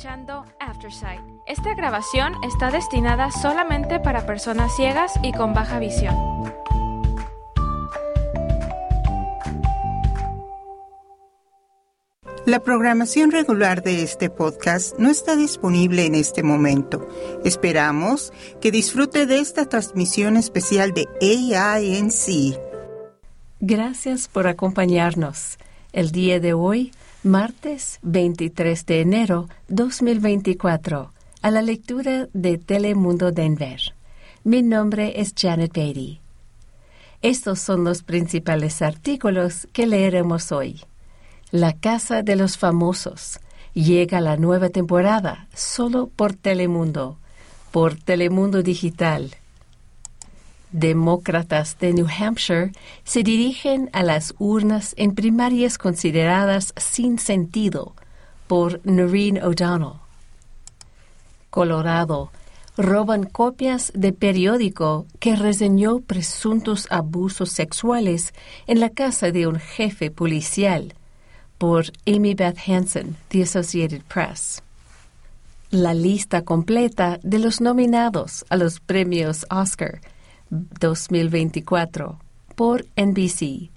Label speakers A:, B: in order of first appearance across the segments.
A: escuchando Aftersight. Esta grabación está destinada solamente para personas ciegas y con baja visión.
B: La programación regular de este podcast no está disponible en este momento. Esperamos que disfrute de esta transmisión especial de AINC.
C: Gracias por acompañarnos. El día de hoy martes 23 de enero 2024, a la lectura de Telemundo Denver. Mi nombre es Janet Beatty. Estos son los principales artículos que leeremos hoy. La Casa de los Famosos. Llega la nueva temporada solo por Telemundo, por Telemundo Digital demócratas de New Hampshire se dirigen a las urnas en primarias consideradas sin sentido por Noreen O'Donnell. Colorado roban copias de periódico que reseñó presuntos abusos sexuales en la casa de un jefe policial por Amy Beth Hansen, The Associated Press. La lista completa de los nominados a los premios Oscar 2024 por NBC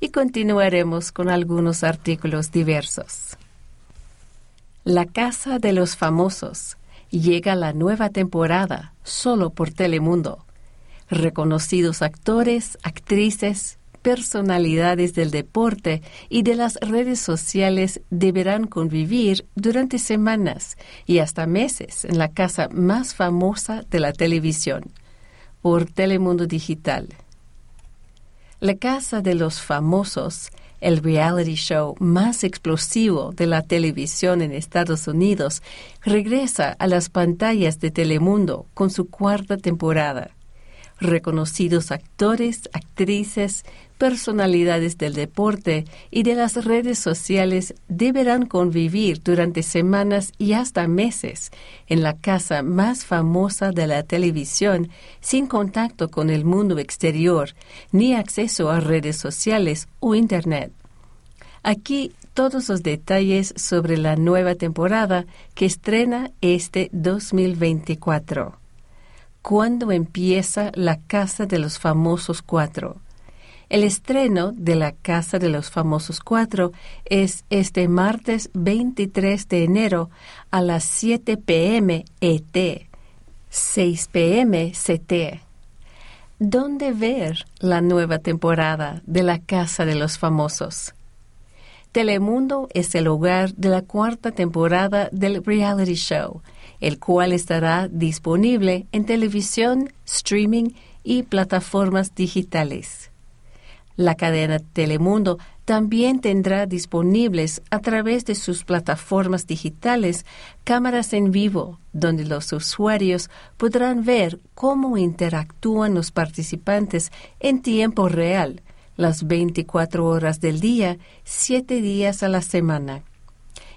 C: y continuaremos con algunos artículos diversos. La Casa de los Famosos llega la nueva temporada solo por Telemundo. Reconocidos actores, actrices, personalidades del deporte y de las redes sociales deberán convivir durante semanas y hasta meses en la casa más famosa de la televisión por Telemundo Digital. La Casa de los Famosos, el reality show más explosivo de la televisión en Estados Unidos, regresa a las pantallas de Telemundo con su cuarta temporada. Reconocidos actores, actrices, personalidades del deporte y de las redes sociales deberán convivir durante semanas y hasta meses en la casa más famosa de la televisión sin contacto con el mundo exterior ni acceso a redes sociales o Internet. Aquí todos los detalles sobre la nueva temporada que estrena este 2024. ¿Cuándo empieza la Casa de los Famosos Cuatro? El estreno de La Casa de los Famosos Cuatro es este martes 23 de enero a las 7 p.m. ET, 6 p.m. CT. ¿Dónde ver la nueva temporada de La Casa de los Famosos? Telemundo es el hogar de la cuarta temporada del reality show, el cual estará disponible en televisión, streaming y plataformas digitales. La cadena Telemundo también tendrá disponibles a través de sus plataformas digitales cámaras en vivo, donde los usuarios podrán ver cómo interactúan los participantes en tiempo real, las 24 horas del día, 7 días a la semana.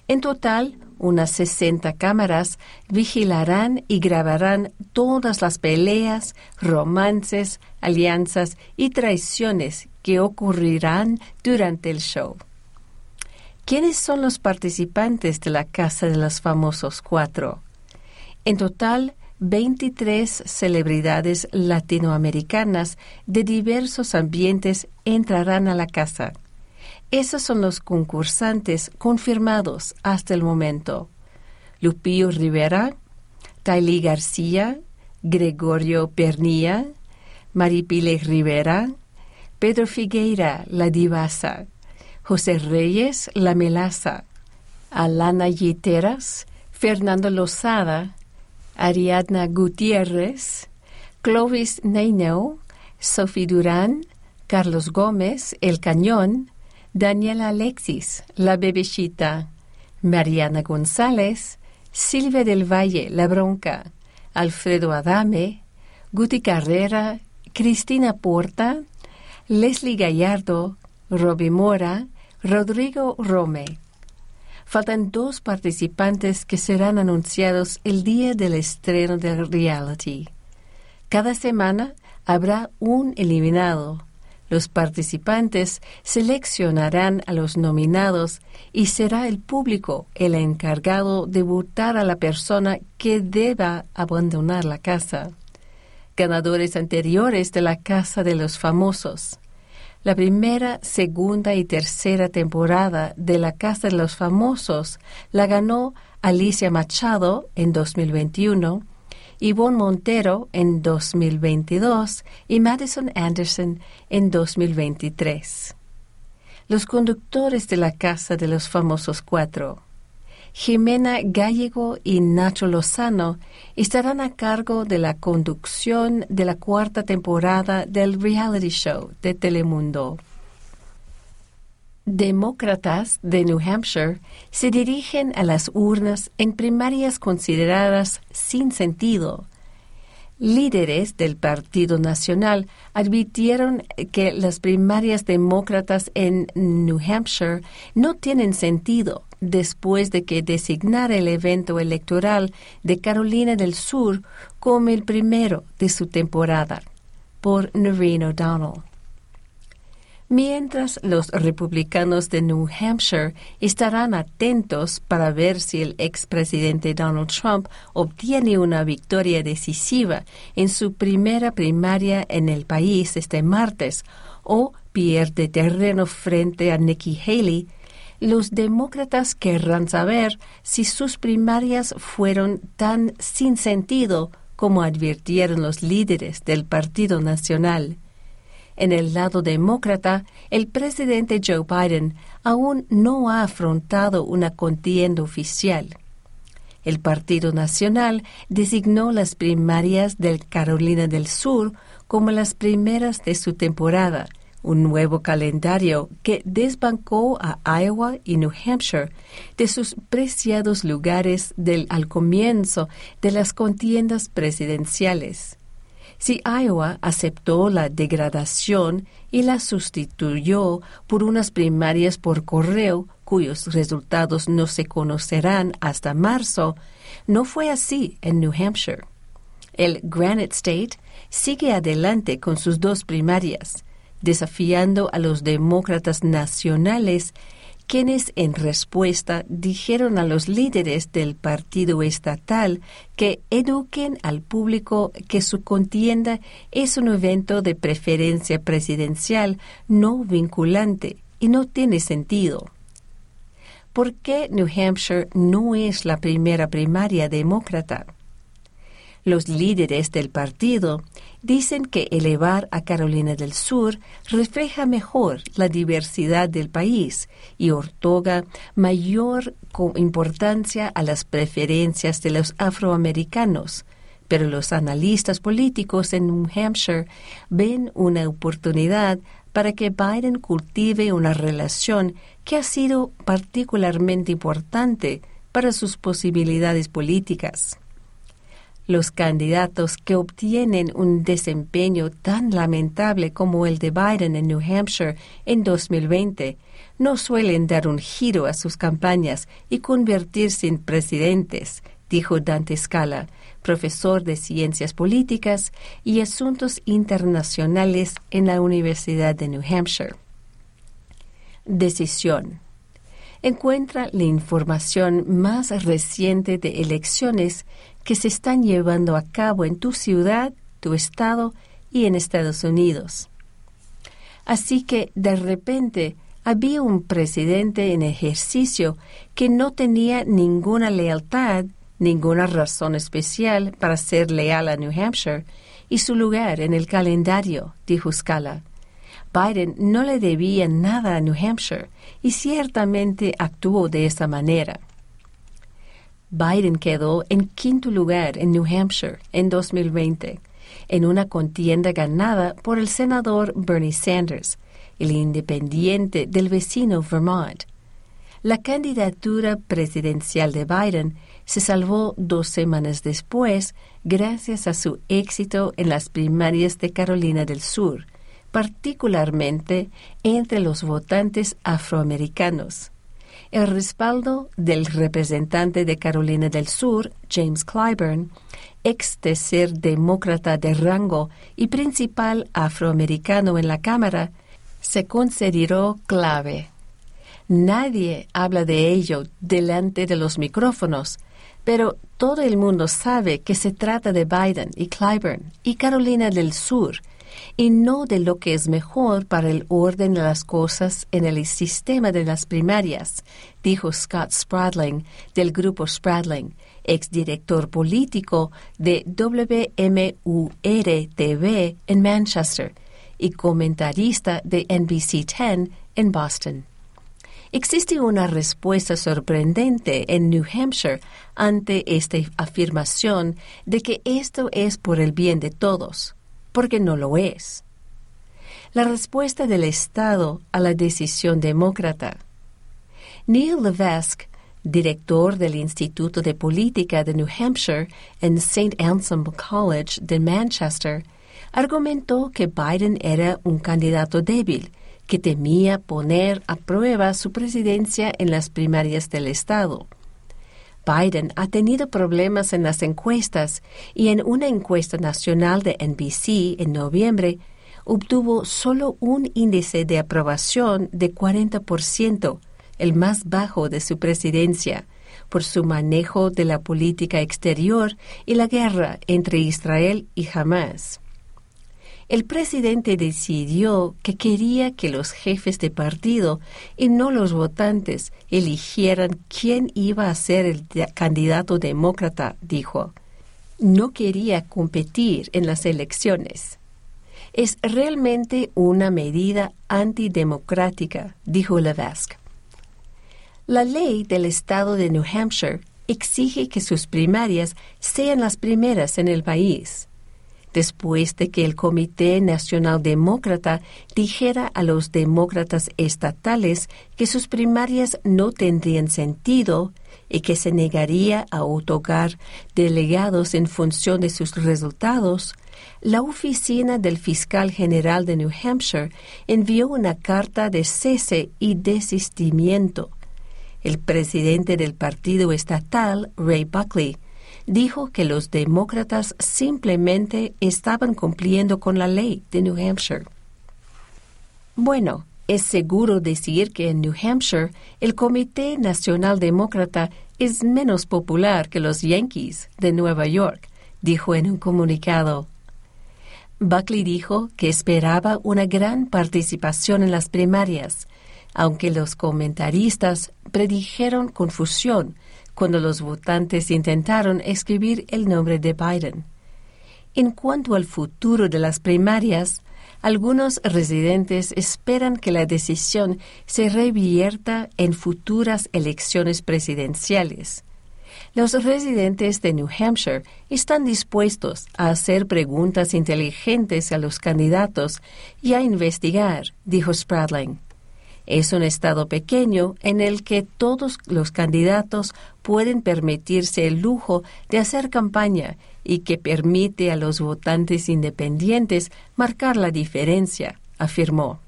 C: En total, unas 60 cámaras vigilarán y grabarán todas las peleas, romances, alianzas y traiciones que ocurrirán durante el show. ¿Quiénes son los participantes de la Casa de los Famosos Cuatro? En total, 23 celebridades latinoamericanas de diversos ambientes entrarán a la casa. Esos son los concursantes confirmados hasta el momento. Lupillo Rivera, Tailí García, Gregorio Pernilla, Maripile Rivera, Pedro Figueira, la divasa, José Reyes, la melaza, Alana Yiteras, Fernando Lozada, Ariadna Gutiérrez, Clovis Neineu, Sophie Durán, Carlos Gómez, El Cañón, Daniela Alexis, La Bebechita, Mariana González, Silvia del Valle, La Bronca, Alfredo Adame, Guti Carrera, Cristina Porta, Leslie Gallardo, Robbie Mora, Rodrigo Rome. Faltan dos participantes que serán anunciados el día del estreno del reality. Cada semana habrá un eliminado. Los participantes seleccionarán a los nominados y será el público el encargado de votar a la persona que deba abandonar la casa. Ganadores anteriores de la Casa de los Famosos. La primera, segunda y tercera temporada de La Casa de los Famosos la ganó Alicia Machado en 2021 Yvonne Montero en 2022 y Madison Anderson en 2023. Los conductores de la Casa de los Famosos Cuatro, Jimena Gallego y Nacho Lozano, estarán a cargo de la conducción de la cuarta temporada del reality show de Telemundo. Demócratas de New Hampshire se dirigen a las urnas en primarias consideradas sin sentido. Líderes del Partido Nacional advirtieron que las primarias demócratas en New Hampshire no tienen sentido después de que designara el evento electoral de Carolina del Sur como el primero de su temporada por Noreen O'Donnell mientras los republicanos de New Hampshire estarán atentos para ver si el expresidente Donald Trump obtiene una victoria decisiva en su primera primaria en el país este martes o pierde terreno frente a Nikki Haley, los demócratas querrán saber si sus primarias fueron tan sin sentido como advirtieron los líderes del Partido Nacional. En el lado demócrata, el presidente Joe Biden aún no ha afrontado una contienda oficial. El Partido Nacional designó las primarias del Carolina del Sur como las primeras de su temporada, un nuevo calendario que desbancó a Iowa y New Hampshire de sus preciados lugares del al comienzo de las contiendas presidenciales. Si Iowa aceptó la degradación y la sustituyó por unas primarias por correo cuyos resultados no se conocerán hasta marzo, no fue así en New Hampshire. El Granite State sigue adelante con sus dos primarias, desafiando a los demócratas nacionales quienes en respuesta dijeron a los líderes del partido estatal que eduquen al público que su contienda es un evento de preferencia presidencial no vinculante y no tiene sentido. ¿Por qué New Hampshire no es la primera primaria demócrata? Los líderes del partido dicen que elevar a Carolina del Sur refleja mejor la diversidad del país y otorga mayor importancia a las preferencias de los afroamericanos. Pero los analistas políticos en New Hampshire ven una oportunidad para que Biden cultive una relación que ha sido particularmente importante para sus posibilidades políticas. Los candidatos que obtienen un desempeño tan lamentable como el de Biden en New Hampshire en 2020 no suelen dar un giro a sus campañas y convertirse en presidentes, dijo Dante Scala, profesor de Ciencias Políticas y Asuntos Internacionales en la Universidad de New Hampshire. Decisión encuentra la información más reciente de elecciones que se están llevando a cabo en tu ciudad, tu estado y en Estados Unidos. Así que de repente había un presidente en ejercicio que no tenía ninguna lealtad, ninguna razón especial para ser leal a New Hampshire y su lugar en el calendario, dijo Scala. Biden no le debía nada a New Hampshire y ciertamente actuó de esa manera. Biden quedó en quinto lugar en New Hampshire en 2020, en una contienda ganada por el senador Bernie Sanders, el independiente del vecino Vermont. La candidatura presidencial de Biden se salvó dos semanas después gracias a su éxito en las primarias de Carolina del Sur, particularmente entre los votantes afroamericanos. El respaldo del representante de Carolina del Sur, James Clyburn, ex ser demócrata de rango y principal afroamericano en la Cámara, se consideró clave. Nadie habla de ello delante de los micrófonos, pero todo el mundo sabe que se trata de Biden y Clyburn y Carolina del Sur, y no de lo que es mejor para el orden de las cosas en el sistema de las primarias, dijo Scott Spradling del grupo Spradling, exdirector político de WMUR-TV en Manchester y comentarista de NBC 10 en Boston. Existe una respuesta sorprendente en New Hampshire ante esta afirmación de que esto es por el bien de todos, porque no lo es. La respuesta del Estado a la decisión demócrata. Neil Levesque, director del Instituto de Política de New Hampshire en St. Anselm College de Manchester, argumentó que Biden era un candidato débil que temía poner a prueba su presidencia en las primarias del Estado. Biden ha tenido problemas en las encuestas y en una encuesta nacional de NBC en noviembre obtuvo solo un índice de aprobación de 40%, el más bajo de su presidencia, por su manejo de la política exterior y la guerra entre Israel y Hamas el presidente decidió que quería que los jefes de partido y no los votantes eligieran quién iba a ser el candidato demócrata, dijo. No quería competir en las elecciones. Es realmente una medida antidemocrática, dijo Levesque. La ley del estado de New Hampshire exige que sus primarias sean las primeras en el país después de que el Comité Nacional Demócrata dijera a los demócratas estatales que sus primarias no tendrían sentido y que se negaría a otorgar delegados en función de sus resultados, la oficina del fiscal general de New Hampshire envió una carta de cese y desistimiento. El presidente del partido estatal, Ray Buckley, dijo que los demócratas simplemente estaban cumpliendo con la ley de New Hampshire. Bueno, es seguro decir que en New Hampshire el Comité Nacional Demócrata es menos popular que los Yankees de Nueva York, dijo en un comunicado. Buckley dijo que esperaba una gran participación en las primarias, aunque los comentaristas predijeron confusión cuando los votantes intentaron escribir el nombre de Biden. En cuanto al futuro de las primarias, algunos residentes esperan que la decisión se revierta en futuras elecciones presidenciales. Los residentes de New Hampshire están dispuestos a hacer preguntas inteligentes a los candidatos y a investigar, dijo Spradling. Es un estado pequeño en el que todos los candidatos pueden permitirse el lujo de hacer campaña y que permite a los votantes independientes marcar la diferencia, afirmó.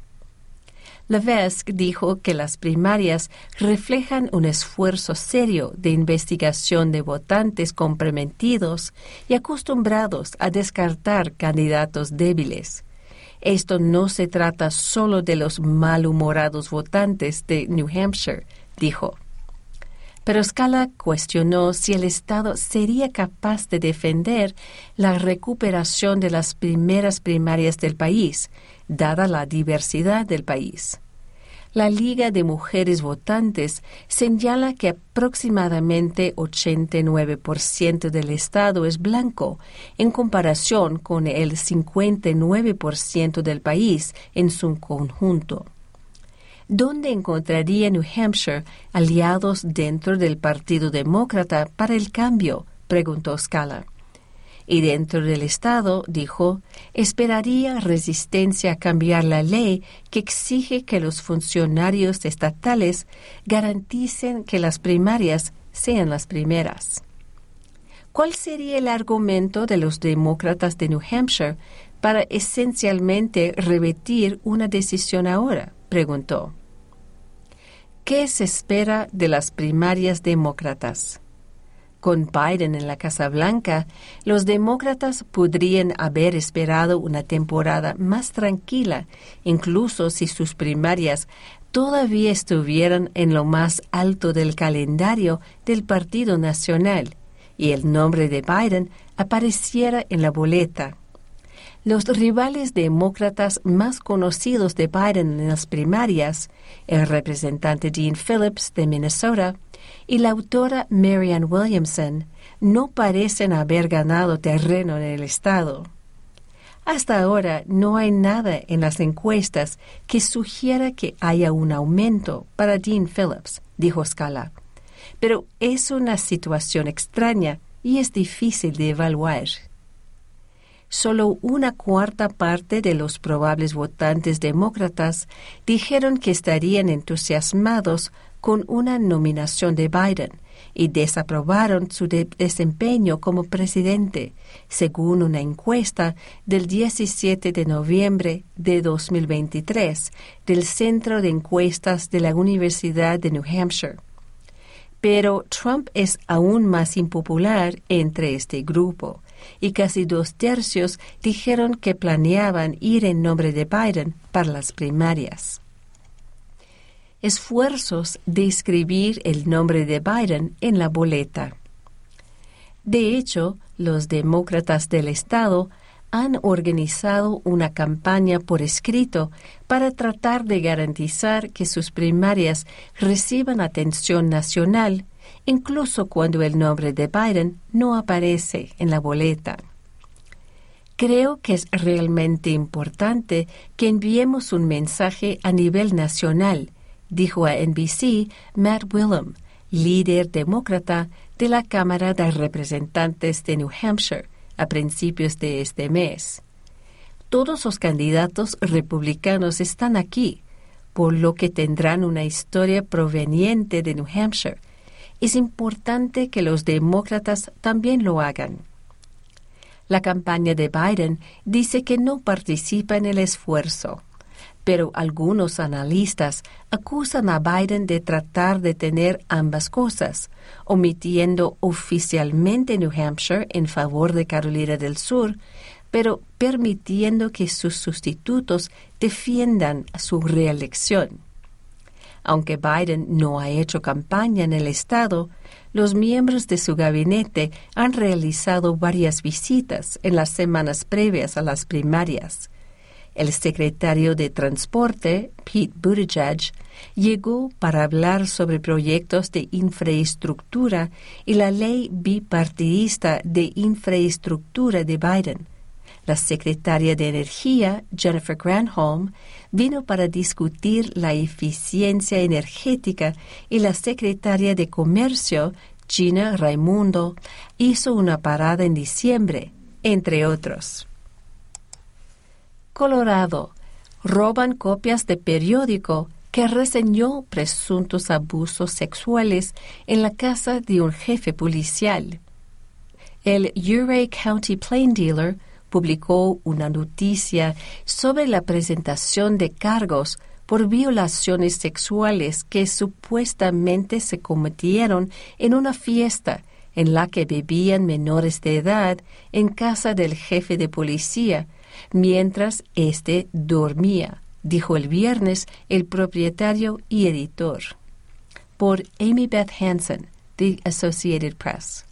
C: Levesque dijo que las primarias reflejan un esfuerzo serio de investigación de votantes comprometidos y acostumbrados a descartar candidatos débiles. Esto no se trata solo de los malhumorados votantes de New Hampshire, dijo. Pero Scala cuestionó si el Estado sería capaz de defender la recuperación de las primeras primarias del país, dada la diversidad del país. La Liga de Mujeres Votantes señala que aproximadamente 89% del Estado es blanco, en comparación con el 59% del país en su conjunto. ¿Dónde encontraría New Hampshire aliados dentro del Partido Demócrata para el cambio? preguntó Scala. Y dentro del Estado, dijo, esperaría resistencia a cambiar la ley que exige que los funcionarios estatales garanticen que las primarias sean las primeras. ¿Cuál sería el argumento de los demócratas de New Hampshire para esencialmente repetir una decisión ahora? preguntó. ¿Qué se espera de las primarias demócratas? Con Biden en la Casa Blanca, los demócratas podrían haber esperado una temporada más tranquila, incluso si sus primarias todavía estuvieran en lo más alto del calendario del Partido Nacional y el nombre de Biden apareciera en la boleta. Los rivales demócratas más conocidos de Biden en las primarias, el representante Dean Phillips de Minnesota y la autora Marianne Williamson no parecen haber ganado terreno en el Estado. Hasta ahora no hay nada en las encuestas que sugiera que haya un aumento para Dean Phillips, dijo Scala. Pero es una situación extraña y es difícil de evaluar. Solo una cuarta parte de los probables votantes demócratas dijeron que estarían entusiasmados con una nominación de Biden y desaprobaron su desempeño como presidente, según una encuesta del 17 de noviembre de 2023 del Centro de Encuestas de la Universidad de New Hampshire. Pero Trump es aún más impopular entre este grupo, y casi dos tercios dijeron que planeaban ir en nombre de Biden para las primarias esfuerzos de escribir el nombre de Biden en la boleta. De hecho, los demócratas del Estado han organizado una campaña por escrito para tratar de garantizar que sus primarias reciban atención nacional, incluso cuando el nombre de Biden no aparece en la boleta. Creo que es realmente importante que enviemos un mensaje a nivel nacional dijo a NBC Matt Willem, líder demócrata de la Cámara de Representantes de New Hampshire, a principios de este mes. Todos los candidatos republicanos están aquí, por lo que tendrán una historia proveniente de New Hampshire. Es importante que los demócratas también lo hagan. La campaña de Biden dice que no participa en el esfuerzo pero algunos analistas acusan a Biden de tratar de tener ambas cosas, omitiendo oficialmente New Hampshire en favor de Carolina del Sur, pero permitiendo que sus sustitutos defiendan su reelección. Aunque Biden no ha hecho campaña en el estado, los miembros de su gabinete han realizado varias visitas en las semanas previas a las primarias el secretario de Transporte, Pete Buttigieg, llegó para hablar sobre proyectos de infraestructura y la ley bipartidista de infraestructura de Biden. La secretaria de Energía, Jennifer Granholm, vino para discutir la eficiencia energética y la secretaria de Comercio, Gina Raimundo, hizo una parada en diciembre, entre otros. Colorado roban copias de periódico que reseñó presuntos abusos sexuales en la casa de un jefe policial. El Uray County Plain Dealer publicó una noticia sobre la presentación de cargos por violaciones sexuales que supuestamente se cometieron en una fiesta en la que bebían menores de edad en casa del jefe de policía mientras éste dormía, dijo el viernes el propietario y editor. Por Amy Beth Hansen, The Associated Press.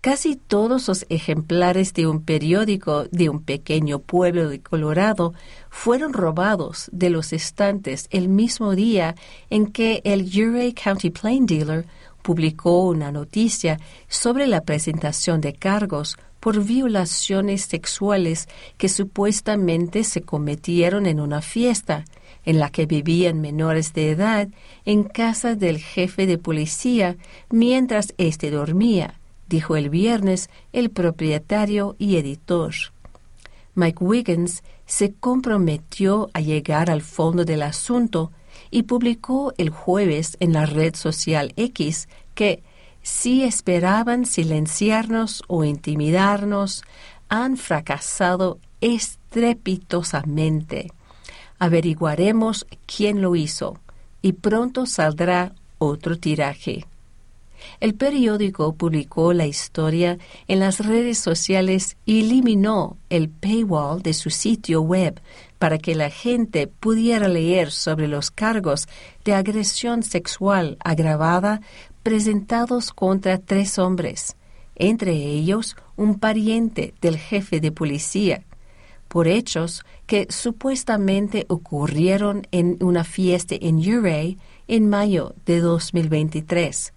C: Casi todos los ejemplares de un periódico de un pequeño pueblo de Colorado fueron robados de los estantes el mismo día en que el Uray County Plain Dealer publicó una noticia sobre la presentación de cargos por violaciones sexuales que supuestamente se cometieron en una fiesta en la que vivían menores de edad en casa del jefe de policía mientras éste dormía, dijo el viernes el propietario y editor. Mike Wiggins se comprometió a llegar al fondo del asunto y publicó el jueves en la red social X que si esperaban silenciarnos o intimidarnos, han fracasado estrepitosamente. Averiguaremos quién lo hizo y pronto saldrá otro tiraje. El periódico publicó la historia en las redes sociales y eliminó el paywall de su sitio web para que la gente pudiera leer sobre los cargos de agresión sexual agravada presentados contra tres hombres, entre ellos un pariente del jefe de policía, por hechos que supuestamente ocurrieron en una fiesta en Uray en mayo de 2023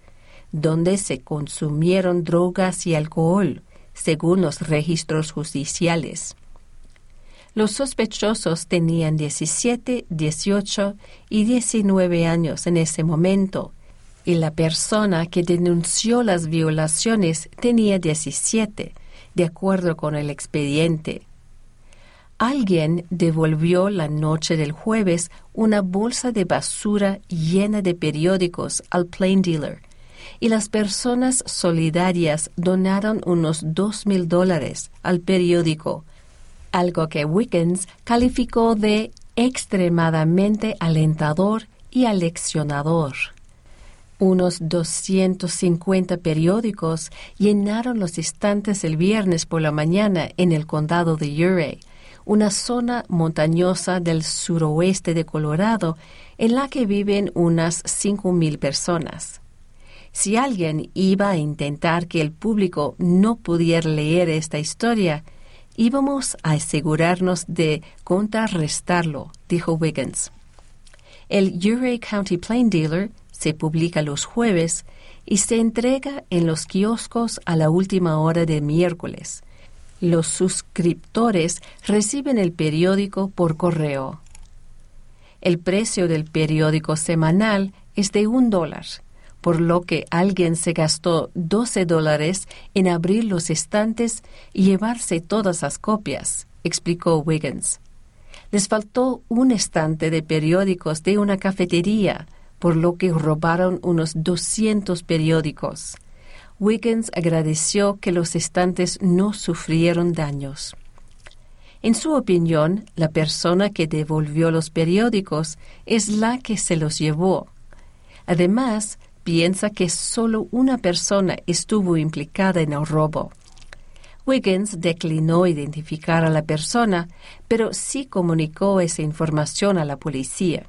C: donde se consumieron drogas y alcohol, según los registros judiciales. Los sospechosos tenían 17, 18 y 19 años en ese momento, y la persona que denunció las violaciones tenía 17, de acuerdo con el expediente. Alguien devolvió la noche del jueves una bolsa de basura llena de periódicos al plain dealer, y las personas solidarias donaron unos dos mil dólares al periódico, algo que Wiggins calificó de extremadamente alentador y aleccionador. Unos 250 periódicos llenaron los estantes el viernes por la mañana en el condado de Uray, una zona montañosa del suroeste de Colorado en la que viven unas 5.000 personas. Si alguien iba a intentar que el público no pudiera leer esta historia, íbamos a asegurarnos de contrarrestarlo, dijo Wiggins. El Uray County Plain Dealer se publica los jueves y se entrega en los kioscos a la última hora de miércoles. Los suscriptores reciben el periódico por correo. El precio del periódico semanal es de un dólar por lo que alguien se gastó 12 dólares en abrir los estantes y llevarse todas las copias, explicó Wiggins. Les faltó un estante de periódicos de una cafetería, por lo que robaron unos 200 periódicos. Wiggins agradeció que los estantes no sufrieron daños. En su opinión, la persona que devolvió los periódicos es la que se los llevó. Además, piensa que solo una persona estuvo implicada en el robo. Wiggins declinó identificar a la persona, pero sí comunicó esa información a la policía.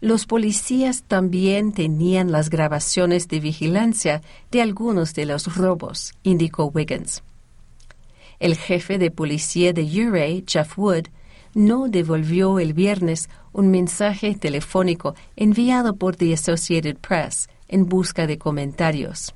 C: Los policías también tenían las grabaciones de vigilancia de algunos de los robos, indicó Wiggins. El jefe de policía de Uray, Jeff Wood, no devolvió el viernes un mensaje telefónico enviado por The Associated Press en busca de comentarios.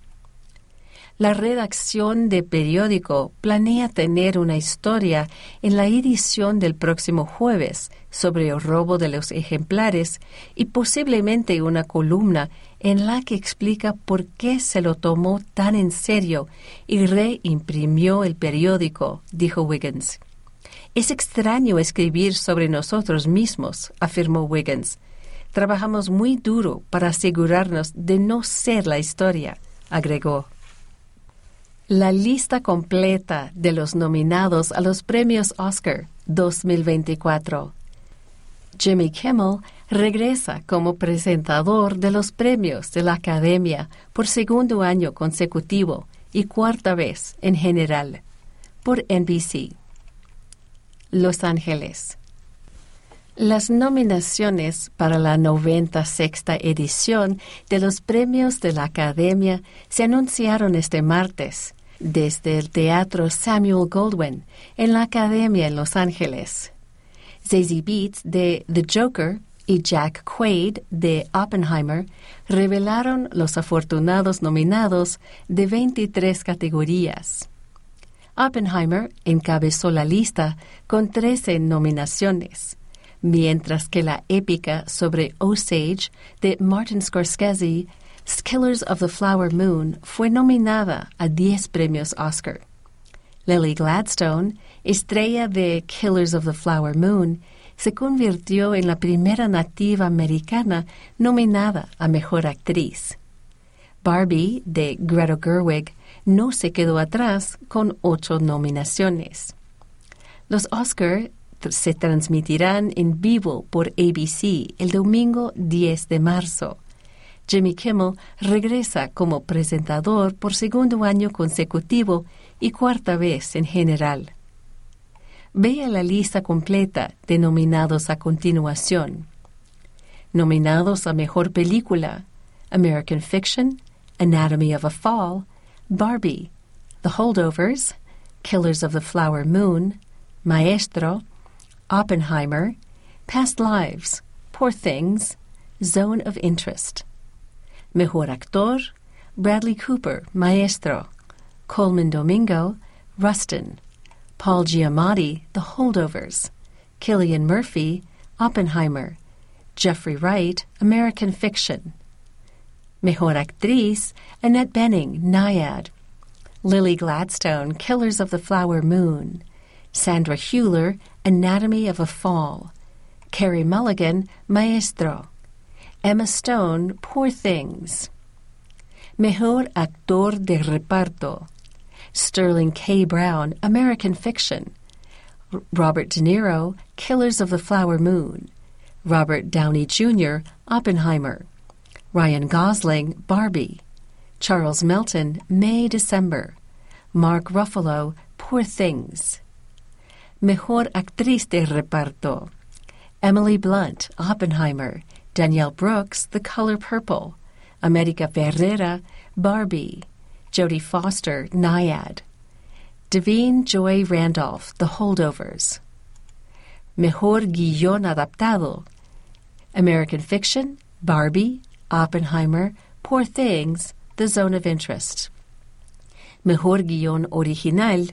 C: La redacción de periódico planea tener una historia en la edición del próximo jueves sobre el robo de los ejemplares y posiblemente una columna en la que explica por qué se lo tomó tan en serio y reimprimió el periódico, dijo Wiggins. Es extraño escribir sobre nosotros mismos, afirmó Wiggins. Trabajamos muy duro para asegurarnos de no ser la historia, agregó. La lista completa de los nominados a los premios Oscar 2024. Jimmy Kimmel regresa como presentador de los premios de la Academia por segundo año consecutivo y cuarta vez en general por NBC. Los Ángeles. Las nominaciones para la 96 edición de los premios de la Academia se anunciaron este martes desde el Teatro Samuel Goldwyn en la Academia en Los Ángeles. Zazie Beats de The Joker y Jack Quaid de Oppenheimer revelaron los afortunados nominados de 23 categorías. Oppenheimer encabezó la lista con 13 nominaciones, mientras que la épica sobre Osage de Martin Scorsese, Killers of the Flower Moon, fue nominada a 10 premios Oscar. Lily Gladstone, estrella de Killers of the Flower Moon, se convirtió en la primera nativa americana nominada a Mejor Actriz. Barbie, de Greta Gerwig, no se quedó atrás con ocho nominaciones. Los Oscar se transmitirán en vivo por ABC el domingo 10 de marzo. Jimmy Kimmel regresa como presentador por segundo año consecutivo y cuarta vez en general. Vea la lista completa de nominados a continuación. Nominados a Mejor Película, American Fiction, Anatomy of a Fall, Barbie, The Holdovers, Killers of the Flower Moon, Maestro, Oppenheimer, Past Lives, Poor Things, Zone of Interest. Mejor Actor, Bradley Cooper, Maestro, Coleman Domingo, Rustin, Paul Giamatti, The Holdovers, Killian Murphy, Oppenheimer, Jeffrey Wright, American Fiction. Mejor Actriz, Annette Bening, Naiad, Lily Gladstone, Killers of the Flower Moon, Sandra Hewler, Anatomy of a Fall, Carrie Mulligan, Maestro, Emma Stone, Poor Things. Mejor Actor de Reparto, Sterling K. Brown, American Fiction, Robert De Niro, Killers of the Flower Moon, Robert Downey Jr., Oppenheimer, Ryan Gosling, Barbie, Charles Melton, May December, Mark Ruffalo, Poor Things. Mejor Actriz de Reparto, Emily Blunt, Oppenheimer, Danielle Brooks, The Color Purple, America Ferrera, Barbie, Jodie Foster, Naiad, Devine Joy Randolph, The Holdovers. Mejor Guión Adaptado, American Fiction, Barbie, Oppenheimer, Poor Things, The Zone of Interest. Mejor Guión Original,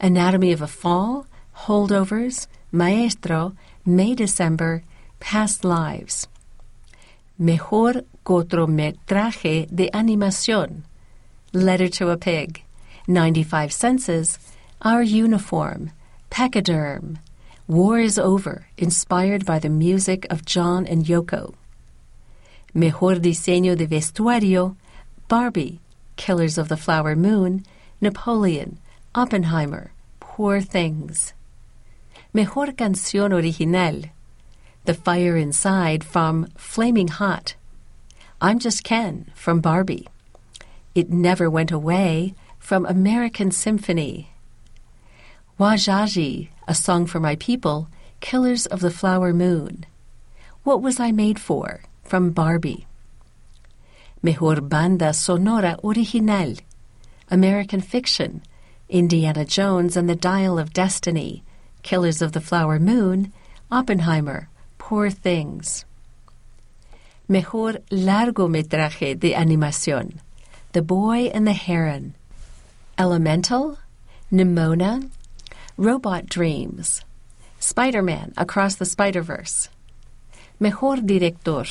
C: Anatomy of a Fall, Holdovers, Maestro, May December, Past Lives. Mejor cortometraje de animación, Letter to a Pig, 95 Senses, Our Uniform, Pachyderm, War is Over, inspired by the music of John and Yoko. Mejor diseño de vestuario, Barbie, Killers of the Flower Moon, Napoleon, Oppenheimer, Poor Things. Mejor canción original, The Fire Inside from Flaming Hot. I'm Just Ken from Barbie. It Never Went Away from American Symphony. Wajaji, A Song for My People, Killers of the Flower Moon. What Was I Made For? From Barbie. Mejor Banda Sonora Original, American Fiction, Indiana Jones and the Dial of Destiny, Killers of the Flower Moon, Oppenheimer, Poor Things. Mejor largometraje de animación, The Boy and the Heron, Elemental, Nimona, Robot Dreams, Spider Man Across the Spider Verse. Mejor Director,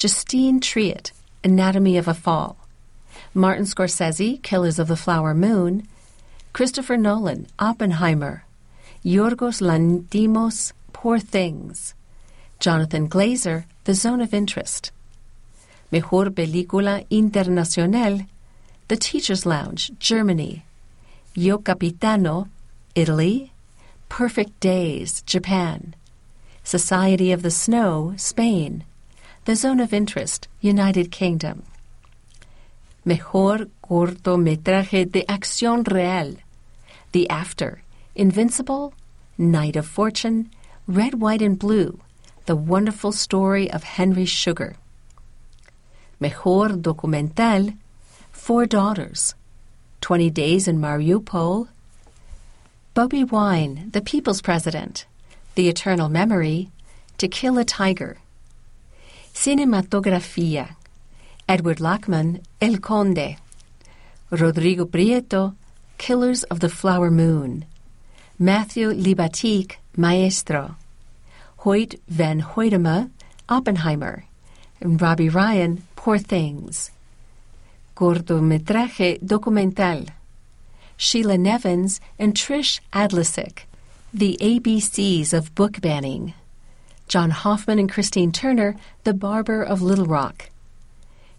C: Justine Triet, Anatomy of a Fall, Martin Scorsese, Killers of the Flower Moon, Christopher Nolan, Oppenheimer, Yorgos Lantimos, Poor Things, Jonathan Glazer, The Zone of Interest. Mejor Película Internacional, The Teacher's Lounge, Germany, Yo Capitano, Italy, Perfect Days, Japan, Society of the Snow, Spain, The Zone of Interest, United Kingdom. Mejor cortometraje de acción real, The After, Invincible, Night of Fortune, Red, White, and Blue, The Wonderful Story of Henry Sugar. Mejor documental, Four Daughters, 20 Days in Mariupol, Bobby Wine, The People's President, The Eternal Memory, To Kill a Tiger. Cinematografía, Edward Lachman, El Conde, Rodrigo Prieto, Killers of the Flower Moon, Matthew Libatique, Maestro, Hoyt van Hoytema, Oppenheimer, and Robbie Ryan, Poor Things. Cortometraje documental, Sheila Nevins and Trish Adlisick, The ABCs of Book Banning. John Hoffman and Christine Turner, The Barber of Little Rock.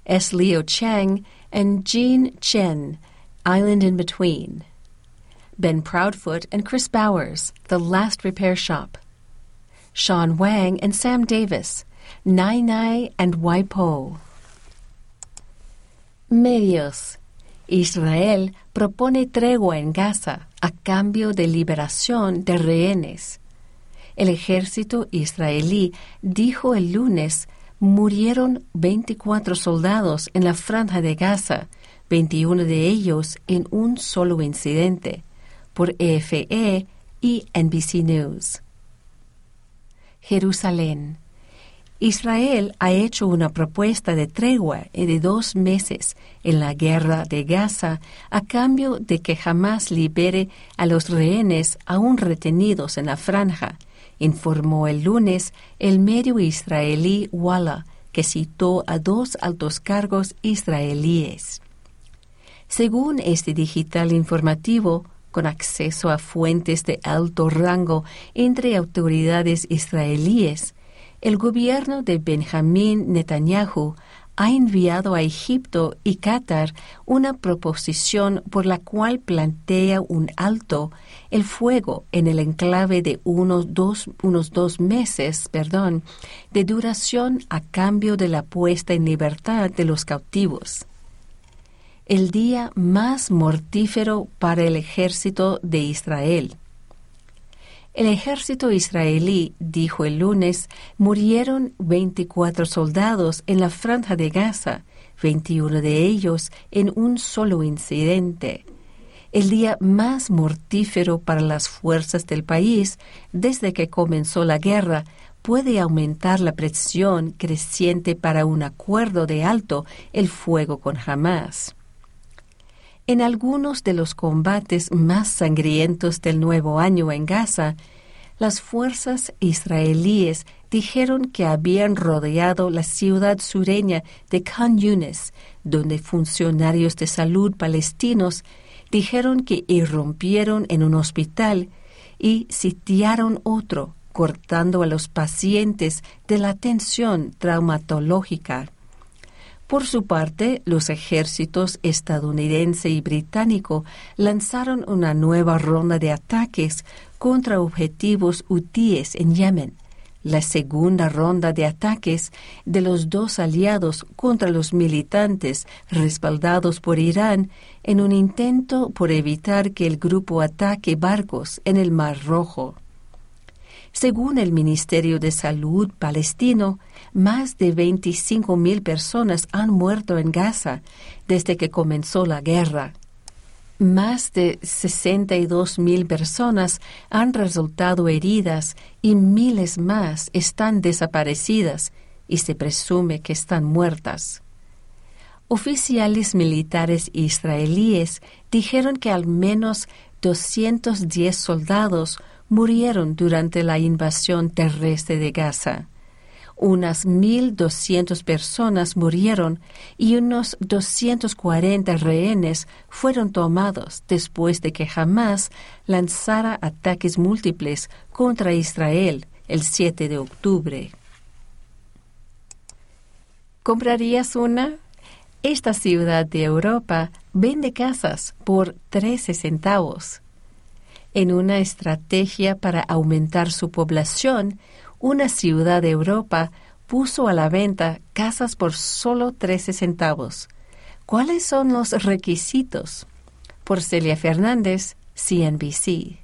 C: S. Leo Chang and Jean Chen, Island in Between. Ben Proudfoot and Chris Bowers, The Last Repair Shop. Sean Wang and Sam Davis, Nai Nai and Waipo. Medios. Israel propone tregua en Gaza a cambio de liberación de rehenes. El ejército israelí dijo el lunes murieron 24 soldados en la franja de Gaza, 21 de ellos en un solo incidente, por EFE y NBC News. Jerusalén. Israel ha hecho una propuesta de tregua de dos meses en la guerra de Gaza a cambio de que jamás libere a los rehenes aún retenidos en la franja, informó el lunes el medio israelí Walla, que citó a dos altos cargos israelíes. Según este digital informativo, con acceso a fuentes de alto rango entre autoridades israelíes, el gobierno de Benjamín Netanyahu ha enviado a Egipto y Qatar una proposición por la cual plantea un alto el fuego en el enclave de unos dos, unos dos meses perdón, de duración a cambio de la puesta en libertad de los cautivos. El día más mortífero para el ejército de Israel. El ejército israelí dijo el lunes murieron 24 soldados en la franja de Gaza, 21 de ellos en un solo incidente. El día más mortífero para las fuerzas del país desde que comenzó la guerra puede aumentar la presión creciente para un acuerdo de alto el fuego con Hamas. En algunos de los combates más sangrientos del nuevo año en Gaza, las fuerzas israelíes dijeron que habían rodeado la ciudad sureña de Khan Yunis, donde funcionarios de salud palestinos dijeron que irrumpieron en un hospital y sitiaron otro, cortando a los pacientes de la atención traumatológica. Por su parte, los ejércitos estadounidense y británico lanzaron una nueva ronda de ataques contra objetivos hutíes en Yemen, la segunda ronda de ataques de los dos aliados contra los militantes respaldados por Irán en un intento por evitar que el grupo ataque barcos en el Mar Rojo. Según el Ministerio de Salud palestino, más de 25 mil personas han muerto en Gaza desde que comenzó la guerra. Más de 62 mil personas han resultado heridas y miles más están desaparecidas y se presume que están muertas. Oficiales militares israelíes dijeron que al menos 210 soldados murieron durante la invasión terrestre de Gaza. Unas 1.200 personas murieron y unos 240 rehenes fueron tomados después de que Hamas lanzara ataques múltiples contra Israel el 7 de octubre. ¿Comprarías una? Esta ciudad de Europa vende casas por 13 centavos. En una estrategia para aumentar su población, una ciudad de Europa puso a la venta casas por solo 13 centavos. ¿Cuáles son los requisitos? Por Celia Fernández, CNBC.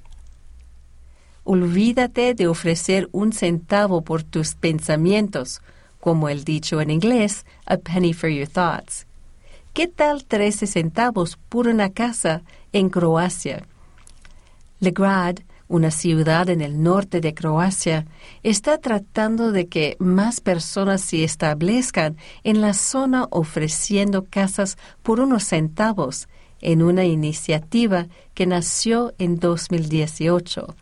C: Olvídate de ofrecer un centavo por tus pensamientos, como el dicho en inglés, a penny for your thoughts. ¿Qué tal 13 centavos por una casa en Croacia? Legrad, una ciudad en el norte de Croacia, está tratando de que más personas se establezcan en la zona ofreciendo casas por unos centavos en una iniciativa que nació en 2018.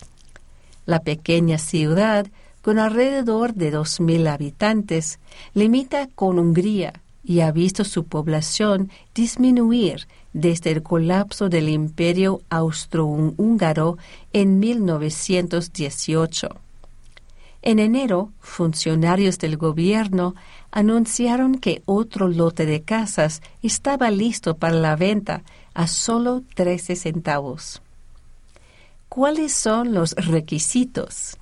C: La pequeña ciudad, con alrededor de 2.000 habitantes, limita con Hungría y ha visto su población disminuir desde el colapso del imperio austrohúngaro en 1918. En enero, funcionarios del gobierno anunciaron que otro lote de casas estaba listo para la venta a solo 13 centavos. ¿Cuáles son los requisitos?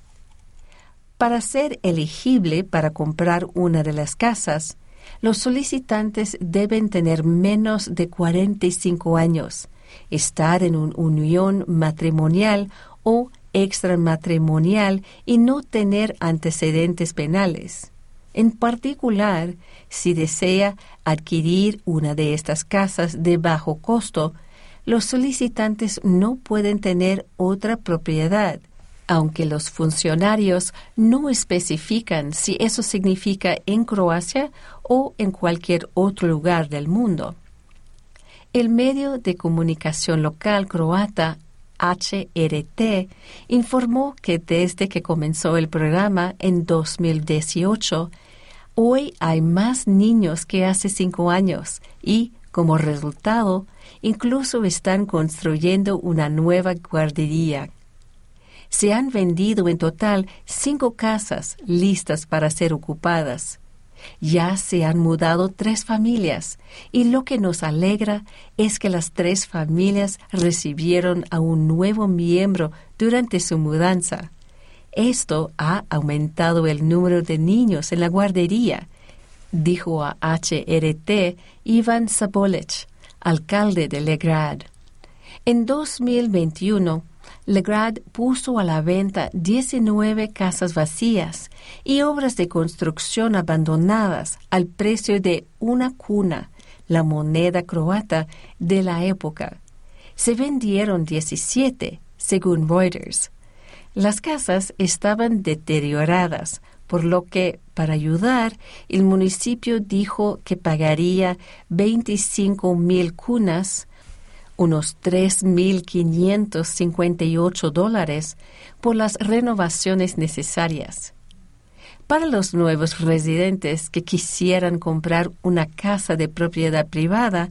C: Para ser elegible para comprar una de las casas, Los solicitantes deben tener menos de 45 años, estar en una unión matrimonial o extramatrimonial y no tener antecedentes penales. En particular, si desea adquirir una de estas casas de bajo costo, los solicitantes no pueden tener otra propiedad, aunque los funcionarios no especifican si eso significa en Croacia o en cualquier otro lugar del mundo. El medio de comunicación local croata HRT informó que desde que comenzó el programa en 2018, hoy hay más niños que hace cinco años y, como resultado, incluso están construyendo una nueva guardería. Se han vendido en total cinco casas listas para ser ocupadas ya se han mudado tres familias y lo que nos alegra es que las tres familias recibieron a un nuevo miembro durante su mudanza. Esto ha aumentado el número de niños en la guardería, dijo a HRT Ivan Sabolich, alcalde de Legrad. En 2021, Legrad puso a la venta 19 casas vacías y obras de construcción abandonadas al precio de una cuna, la moneda croata de la época. Se vendieron 17, según Reuters. Las casas estaban deterioradas, por lo que, para ayudar, el municipio dijo que pagaría 25 mil cunas, unos 3.558 dólares por las renovaciones necesarias. Para los nuevos residentes que quisieran comprar una casa de propiedad privada,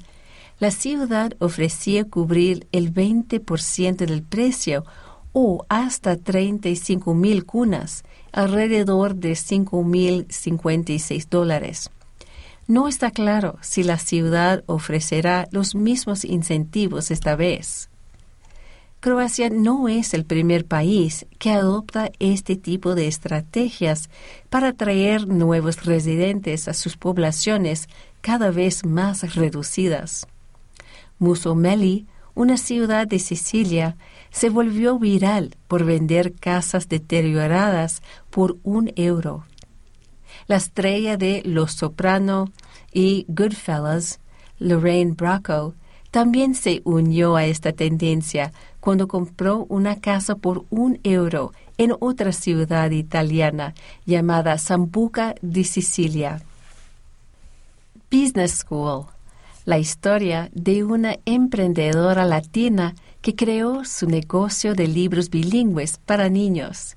C: la ciudad ofrecía cubrir el 20% del precio o hasta 35 mil cunas, alrededor de 5.056 dólares. No está claro si la ciudad ofrecerá los mismos incentivos esta vez. Croacia no es el primer país que adopta este tipo de estrategias para atraer nuevos residentes a sus poblaciones cada vez más reducidas. Musomeli, una ciudad de Sicilia, se volvió viral por vender casas deterioradas por un euro la estrella de Los Soprano y Goodfellas, Lorraine Bracco, también se unió a esta tendencia cuando compró una casa por un euro en otra ciudad italiana llamada Sambuca di Sicilia. Business School, la historia de una emprendedora latina que creó su negocio de libros bilingües para niños.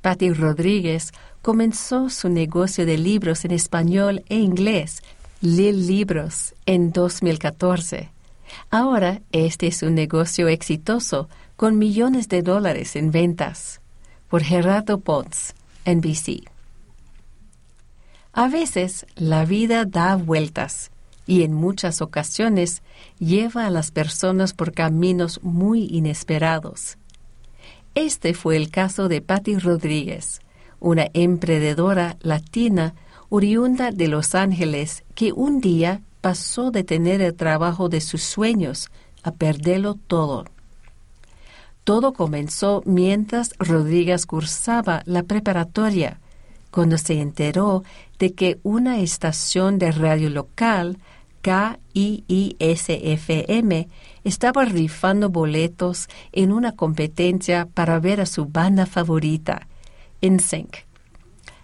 C: Patty Rodríguez comenzó su negocio de libros en español e inglés, Lil Libros, en 2014. Ahora este es un negocio exitoso con millones de dólares en ventas. Por Gerardo Pons, NBC. A veces la vida da vueltas y en muchas ocasiones lleva a las personas por caminos muy inesperados. Este fue el caso de Patty Rodríguez, una emprendedora latina oriunda de Los Ángeles que un día pasó de tener el trabajo de sus sueños a perderlo todo. Todo comenzó mientras Rodríguez cursaba la preparatoria, cuando se enteró de que una estación de radio local, KIISFM, estaba rifando boletos en una competencia para ver a su banda favorita, sync.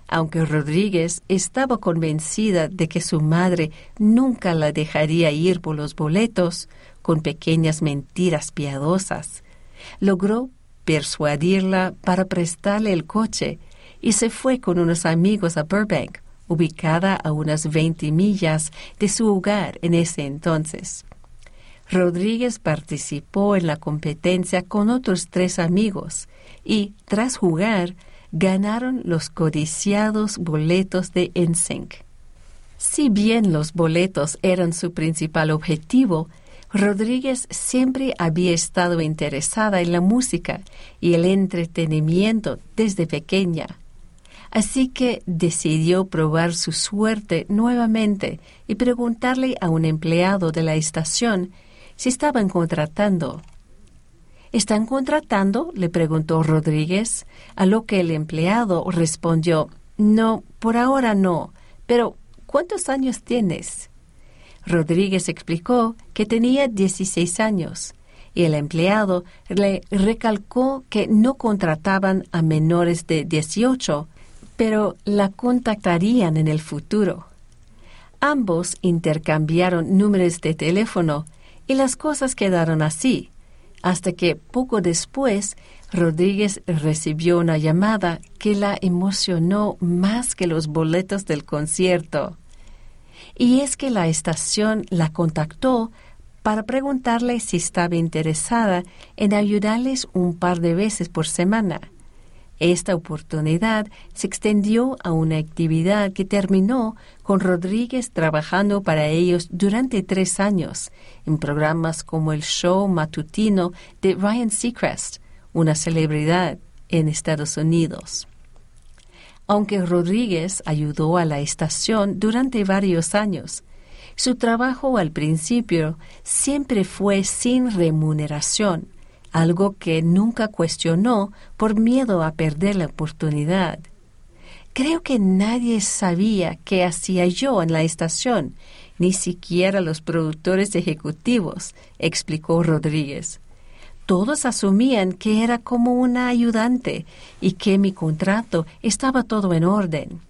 C: Aunque Rodríguez estaba convencida de que su madre nunca la dejaría ir por los boletos con pequeñas mentiras piadosas, logró persuadirla para prestarle el coche y se fue con unos amigos a Burbank, ubicada a unas 20 millas de su hogar en ese entonces. Rodríguez participó en la competencia con otros tres amigos y, tras jugar, ganaron los codiciados boletos de NSYNC. Si bien los boletos eran su principal objetivo, Rodríguez siempre había estado interesada en la música y el entretenimiento desde pequeña. Así que decidió probar su suerte nuevamente y preguntarle a un empleado de la estación si estaban contratando. ¿Están contratando? le preguntó Rodríguez, a lo que el empleado respondió No, por ahora no, pero ¿cuántos años tienes? Rodríguez explicó que tenía 16 años y el empleado le recalcó que no contrataban a menores de 18 pero la contactarían en el futuro. Ambos intercambiaron números de teléfono y las cosas quedaron así, hasta que poco después Rodríguez recibió una llamada que la emocionó más que los boletos del concierto. Y es que la estación la contactó para preguntarle si estaba interesada en ayudarles un par de veces por semana esta oportunidad se extendió a una actividad que terminó con Rodríguez trabajando para ellos durante tres años en programas como el show matutino de Ryan Seacrest, una celebridad en Estados Unidos. Aunque Rodríguez ayudó a la estación durante varios años, su trabajo al principio siempre fue sin remuneración algo que nunca cuestionó por miedo a perder la oportunidad. Creo que nadie sabía qué hacía yo en la estación, ni siquiera los productores ejecutivos, explicó Rodríguez. Todos asumían que era como una ayudante y que mi contrato estaba todo en orden.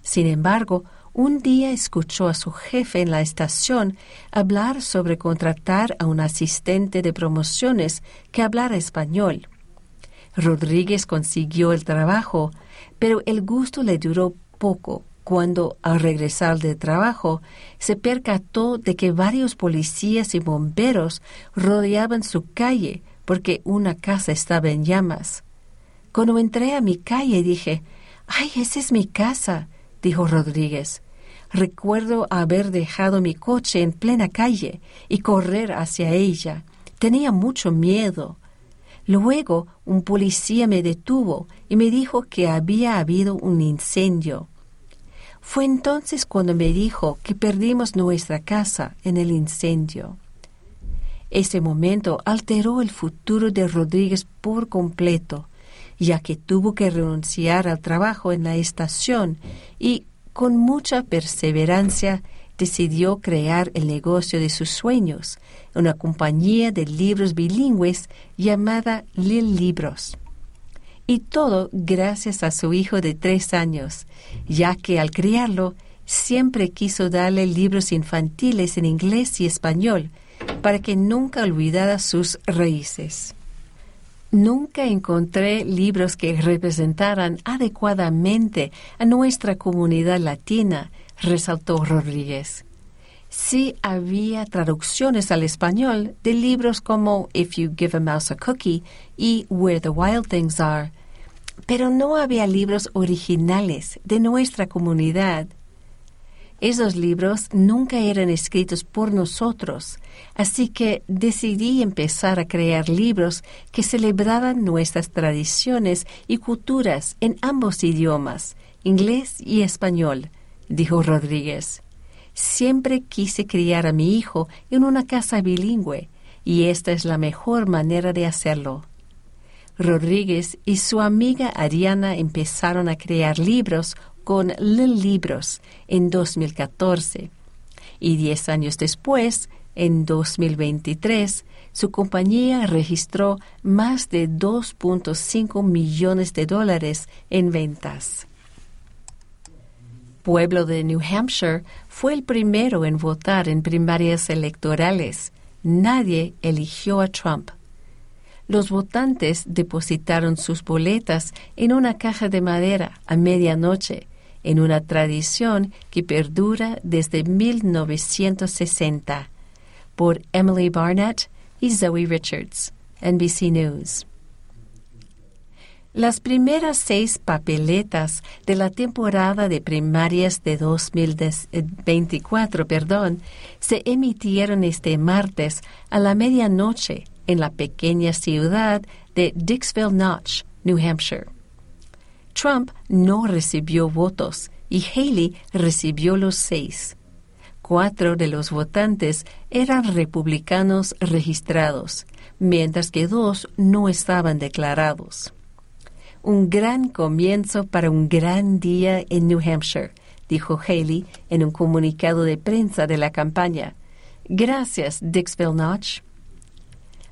C: Sin embargo, un día escuchó a su jefe en la estación hablar sobre contratar a un asistente de promociones que hablara español. Rodríguez consiguió el trabajo, pero el gusto le duró poco cuando, al regresar del trabajo, se percató de que varios policías y bomberos rodeaban su calle porque una casa estaba en llamas. Cuando entré a mi calle dije, ¡ay, esa es mi casa! Dijo Rodríguez. Recuerdo haber dejado mi coche en plena calle y correr hacia ella. Tenía mucho miedo. Luego un policía me detuvo y me dijo que había habido un incendio. Fue entonces cuando me dijo que perdimos nuestra casa en el incendio. Ese momento alteró el futuro de Rodríguez por completo ya que tuvo que renunciar al trabajo en la estación y con mucha perseverancia decidió crear el negocio de sus sueños, una compañía de libros bilingües llamada Lil Libros. Y todo gracias a su hijo de tres años, ya que al criarlo siempre quiso darle libros infantiles en inglés y español para que nunca olvidara sus raíces. Nunca encontré libros que representaran adecuadamente a nuestra comunidad latina, resaltó Rodríguez. Sí había traducciones al español de libros como If You Give a Mouse a Cookie y Where the Wild Things Are, pero no había libros originales de nuestra comunidad esos libros nunca eran escritos por nosotros, así que decidí empezar a crear libros que celebraban nuestras tradiciones y culturas en ambos idiomas, inglés y español, dijo Rodríguez. Siempre quise criar a mi hijo en una casa bilingüe, y esta es la mejor manera de hacerlo. Rodríguez y su amiga Ariana empezaron a crear libros con Lil Libros en 2014 y diez años después, en 2023, su compañía registró más de 2.5 millones de dólares en ventas. Pueblo de New Hampshire fue el primero en votar en primarias electorales. Nadie eligió a Trump. Los votantes depositaron sus boletas en una caja de madera a medianoche en una tradición que perdura desde 1960 por Emily Barnett y Zoe Richards, NBC News. Las primeras seis papeletas de la temporada de primarias de 2024 perdón, se emitieron este martes a la medianoche en la pequeña ciudad de Dixville Notch, New Hampshire. Trump no recibió votos y Haley recibió los seis. Cuatro de los votantes eran republicanos registrados, mientras que dos no estaban declarados. Un gran comienzo para un gran día en New Hampshire, dijo Haley en un comunicado de prensa de la campaña. Gracias, Dixville Notch.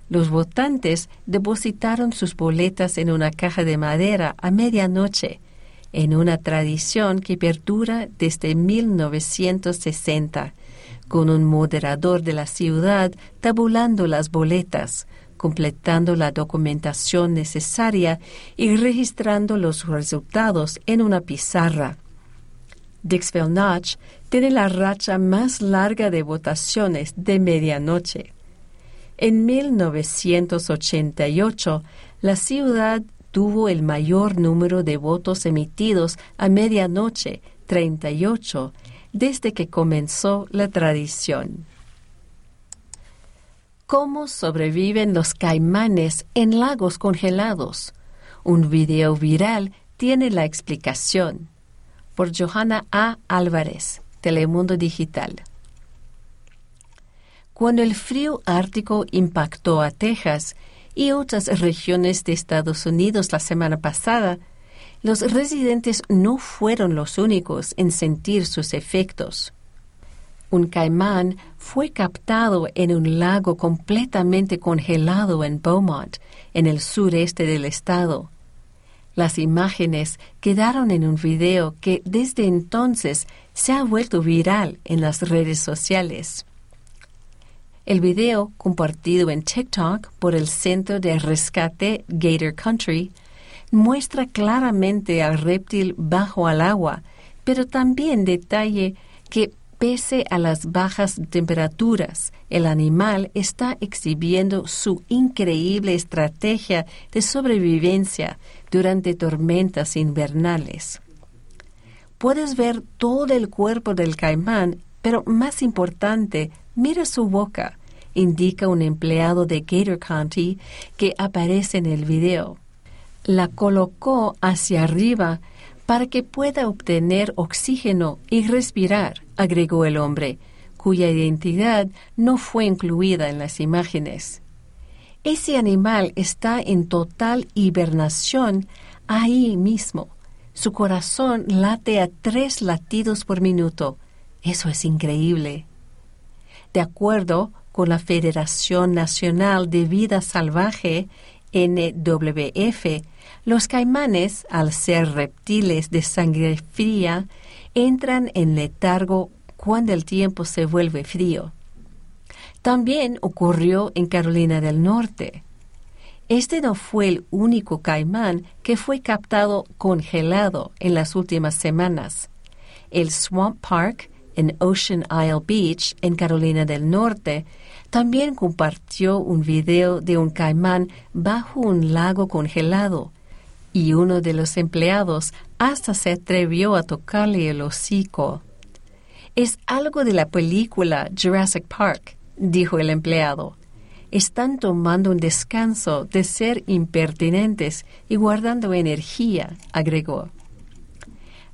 C: Los votantes depositaron sus boletas en una caja de madera a medianoche, en una tradición que perdura desde 1960, con un moderador de la ciudad tabulando las boletas, completando la documentación necesaria y registrando los resultados en una pizarra. Dixville Notch tiene la racha más larga de votaciones de medianoche. En 1988, la ciudad tuvo el mayor número de votos emitidos a medianoche, 38, desde que comenzó la tradición. ¿Cómo sobreviven los caimanes en lagos congelados? Un video viral tiene la explicación. Por Johanna A. Álvarez, Telemundo Digital. Cuando el frío ártico impactó a Texas y otras regiones de Estados Unidos la semana pasada, los residentes no fueron los únicos en sentir sus efectos. Un caimán fue captado en un lago completamente congelado en Beaumont, en el sureste del estado. Las imágenes quedaron en un video que desde entonces se ha vuelto viral en las redes sociales. El video, compartido en TikTok por el Centro de Rescate Gator Country, muestra claramente al reptil bajo al agua, pero también detalle que pese a las bajas temperaturas, el animal está exhibiendo su increíble estrategia de sobrevivencia durante tormentas invernales. Puedes ver todo el cuerpo del caimán, pero más importante, mira su boca indica un empleado de Gator County que aparece en el video. La colocó hacia arriba para que pueda obtener oxígeno y respirar, agregó el hombre, cuya identidad no fue incluida en las imágenes. Ese animal está en total hibernación ahí mismo. Su corazón late a tres latidos por minuto. Eso es increíble. De acuerdo con la Federación Nacional de Vida Salvaje, NWF, los caimanes, al ser reptiles de sangre fría, entran en letargo cuando el tiempo se vuelve frío. También ocurrió en Carolina del Norte. Este no fue el único caimán que fue captado congelado en las últimas semanas. El Swamp Park en Ocean Isle Beach, en Carolina del Norte, también compartió un video de un caimán bajo un lago congelado y uno de los empleados hasta se atrevió a tocarle el hocico. Es algo de la película Jurassic Park, dijo el empleado. Están tomando un descanso de ser impertinentes y guardando energía, agregó.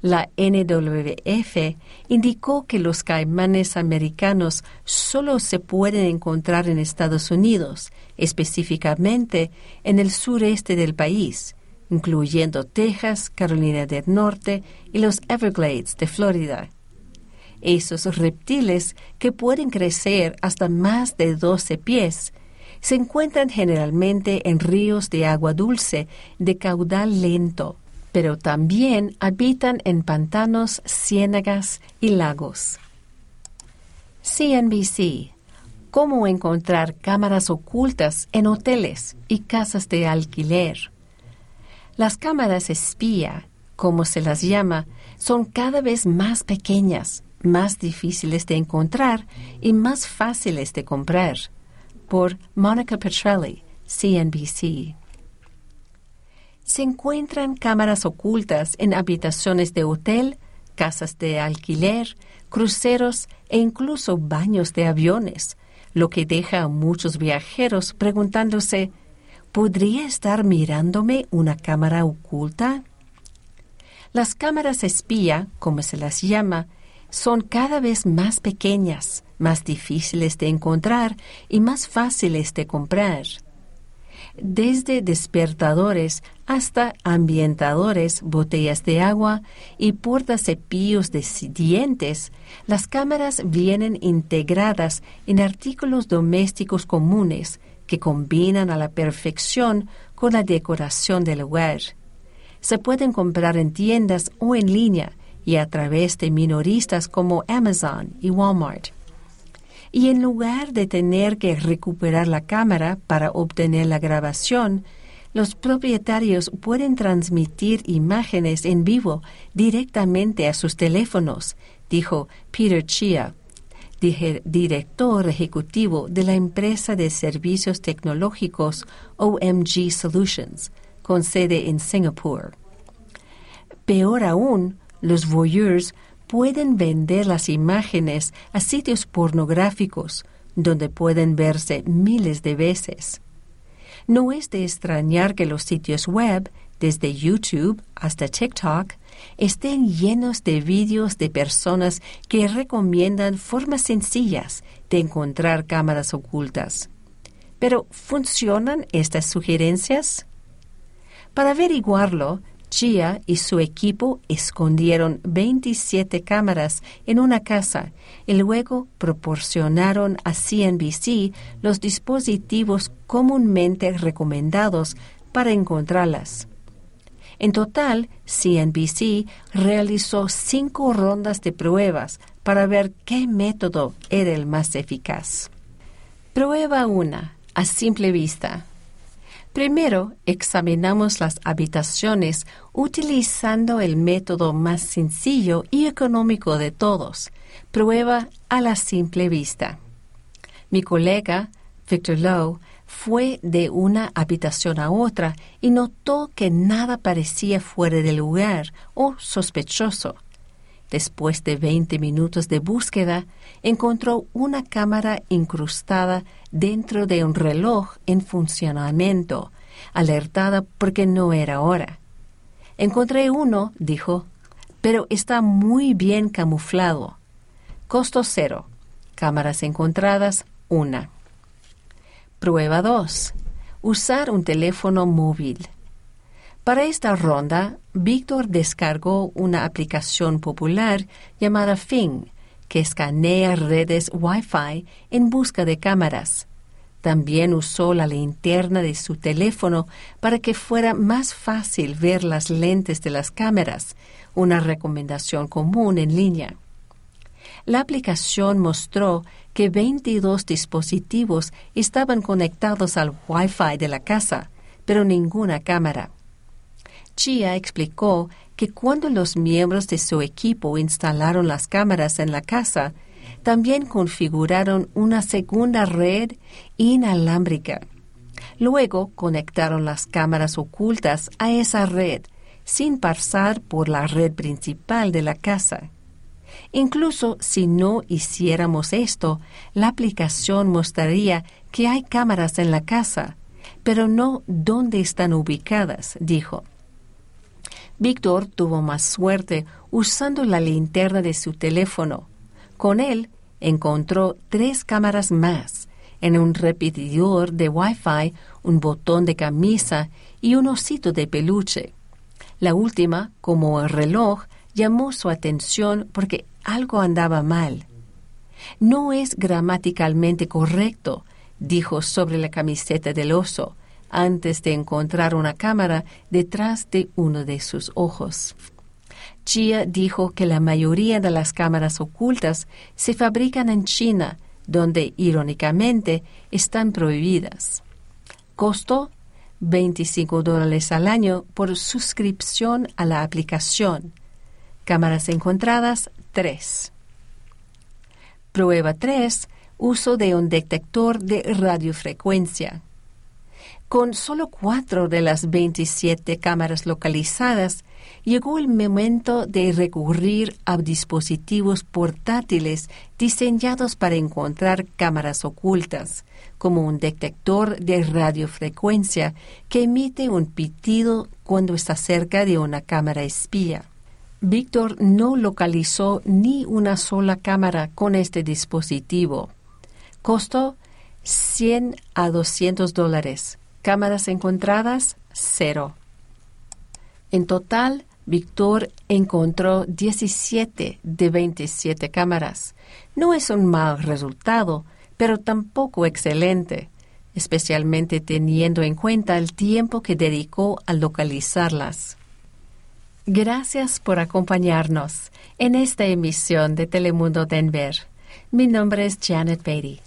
C: La NWF indicó que los caimanes americanos solo se pueden encontrar en Estados Unidos, específicamente en el sureste del país, incluyendo Texas, Carolina del Norte y los Everglades de Florida. Esos reptiles, que pueden crecer hasta más de 12 pies, se encuentran generalmente en ríos de agua dulce de caudal lento pero también habitan en pantanos, ciénagas y lagos. CNBC. Cómo encontrar cámaras ocultas en hoteles y casas de alquiler. Las cámaras espía, como se las llama, son cada vez más pequeñas, más difíciles de encontrar y más fáciles de comprar. Por Monica Petrelli, CNBC se encuentran cámaras ocultas en habitaciones de hotel, casas de alquiler, cruceros e incluso baños de aviones, lo que deja a muchos viajeros preguntándose, ¿podría estar mirándome una cámara oculta? Las cámaras espía, como se las llama, son cada vez más pequeñas, más difíciles de encontrar y más fáciles de comprar. Desde despertadores hasta ambientadores, botellas de agua y cepillos de dientes, las cámaras vienen integradas en artículos domésticos comunes que combinan a la perfección con la decoración del hogar se pueden comprar en tiendas o en línea y a través de minoristas como Amazon y Walmart. Y en lugar de tener que recuperar la cámara para obtener la grabación, los propietarios pueden transmitir imágenes en vivo directamente a sus teléfonos, dijo Peter Chia, director ejecutivo de la empresa de servicios tecnológicos OMG Solutions, con sede en Singapur. Peor aún, los voyeurs pueden vender las imágenes a sitios pornográficos donde pueden verse miles de veces. No es de extrañar que los sitios web, desde YouTube hasta TikTok, estén llenos de vídeos de personas que recomiendan formas sencillas de encontrar cámaras ocultas. Pero, ¿funcionan estas sugerencias? Para averiguarlo, Chia y su equipo escondieron 27 cámaras en una casa y luego proporcionaron a CNBC los dispositivos comúnmente recomendados para encontrarlas. En total, CNBC realizó cinco rondas de pruebas para ver qué método era el más eficaz. Prueba 1. A simple vista. Primero, examinamos las habitaciones utilizando el método más sencillo y económico de todos, prueba a la simple vista. Mi colega, Victor Lowe, fue de una habitación a otra y notó que nada parecía fuera de lugar o sospechoso. Después de 20 minutos de búsqueda, encontró una cámara incrustada dentro de un reloj en funcionamiento, alertada porque no era hora. Encontré uno, dijo, pero está muy bien camuflado. Costo cero. Cámaras encontradas, una. Prueba 2. Usar un teléfono móvil. Para esta ronda, Víctor descargó una aplicación popular llamada Fing, que escanea redes Wi-Fi en busca de cámaras. También usó la linterna de su teléfono para que fuera más fácil ver las lentes de las cámaras, una recomendación común en línea. La aplicación mostró que 22 dispositivos estaban conectados al Wi-Fi de la casa, pero ninguna cámara. Chia explicó que cuando los miembros de su equipo instalaron las cámaras en la casa, también configuraron una segunda red inalámbrica. Luego conectaron las cámaras ocultas a esa red, sin pasar por la red principal de la casa. Incluso si no hiciéramos esto, la aplicación mostraría que hay cámaras en la casa, pero no dónde están ubicadas, dijo. Víctor tuvo más suerte usando la linterna de su teléfono. Con él encontró tres cámaras más, en un repetidor de Wi-Fi, un botón de camisa y un osito de peluche. La última, como el reloj, llamó su atención porque algo andaba mal. No es gramaticalmente correcto, dijo sobre la camiseta del oso, antes de encontrar una cámara detrás de uno de sus ojos. Chia dijo que la mayoría de las cámaras ocultas se fabrican en China, donde, irónicamente, están prohibidas. Costó 25 dólares al año por suscripción a la aplicación. Cámaras encontradas, 3. Prueba 3. Uso de un detector de radiofrecuencia. Con solo cuatro de las 27 cámaras localizadas, llegó el momento de recurrir a dispositivos portátiles diseñados para encontrar cámaras ocultas, como un detector de radiofrecuencia que emite un pitido cuando está cerca de una cámara espía. Víctor no localizó ni una sola cámara con este dispositivo. Costó 100 a 200 dólares. Cámaras encontradas, cero. En total, Víctor encontró 17 de 27 cámaras. No es un mal resultado, pero tampoco excelente, especialmente teniendo en cuenta el tiempo que dedicó a localizarlas. Gracias por acompañarnos en esta emisión de Telemundo Denver. Mi nombre es Janet Beatty.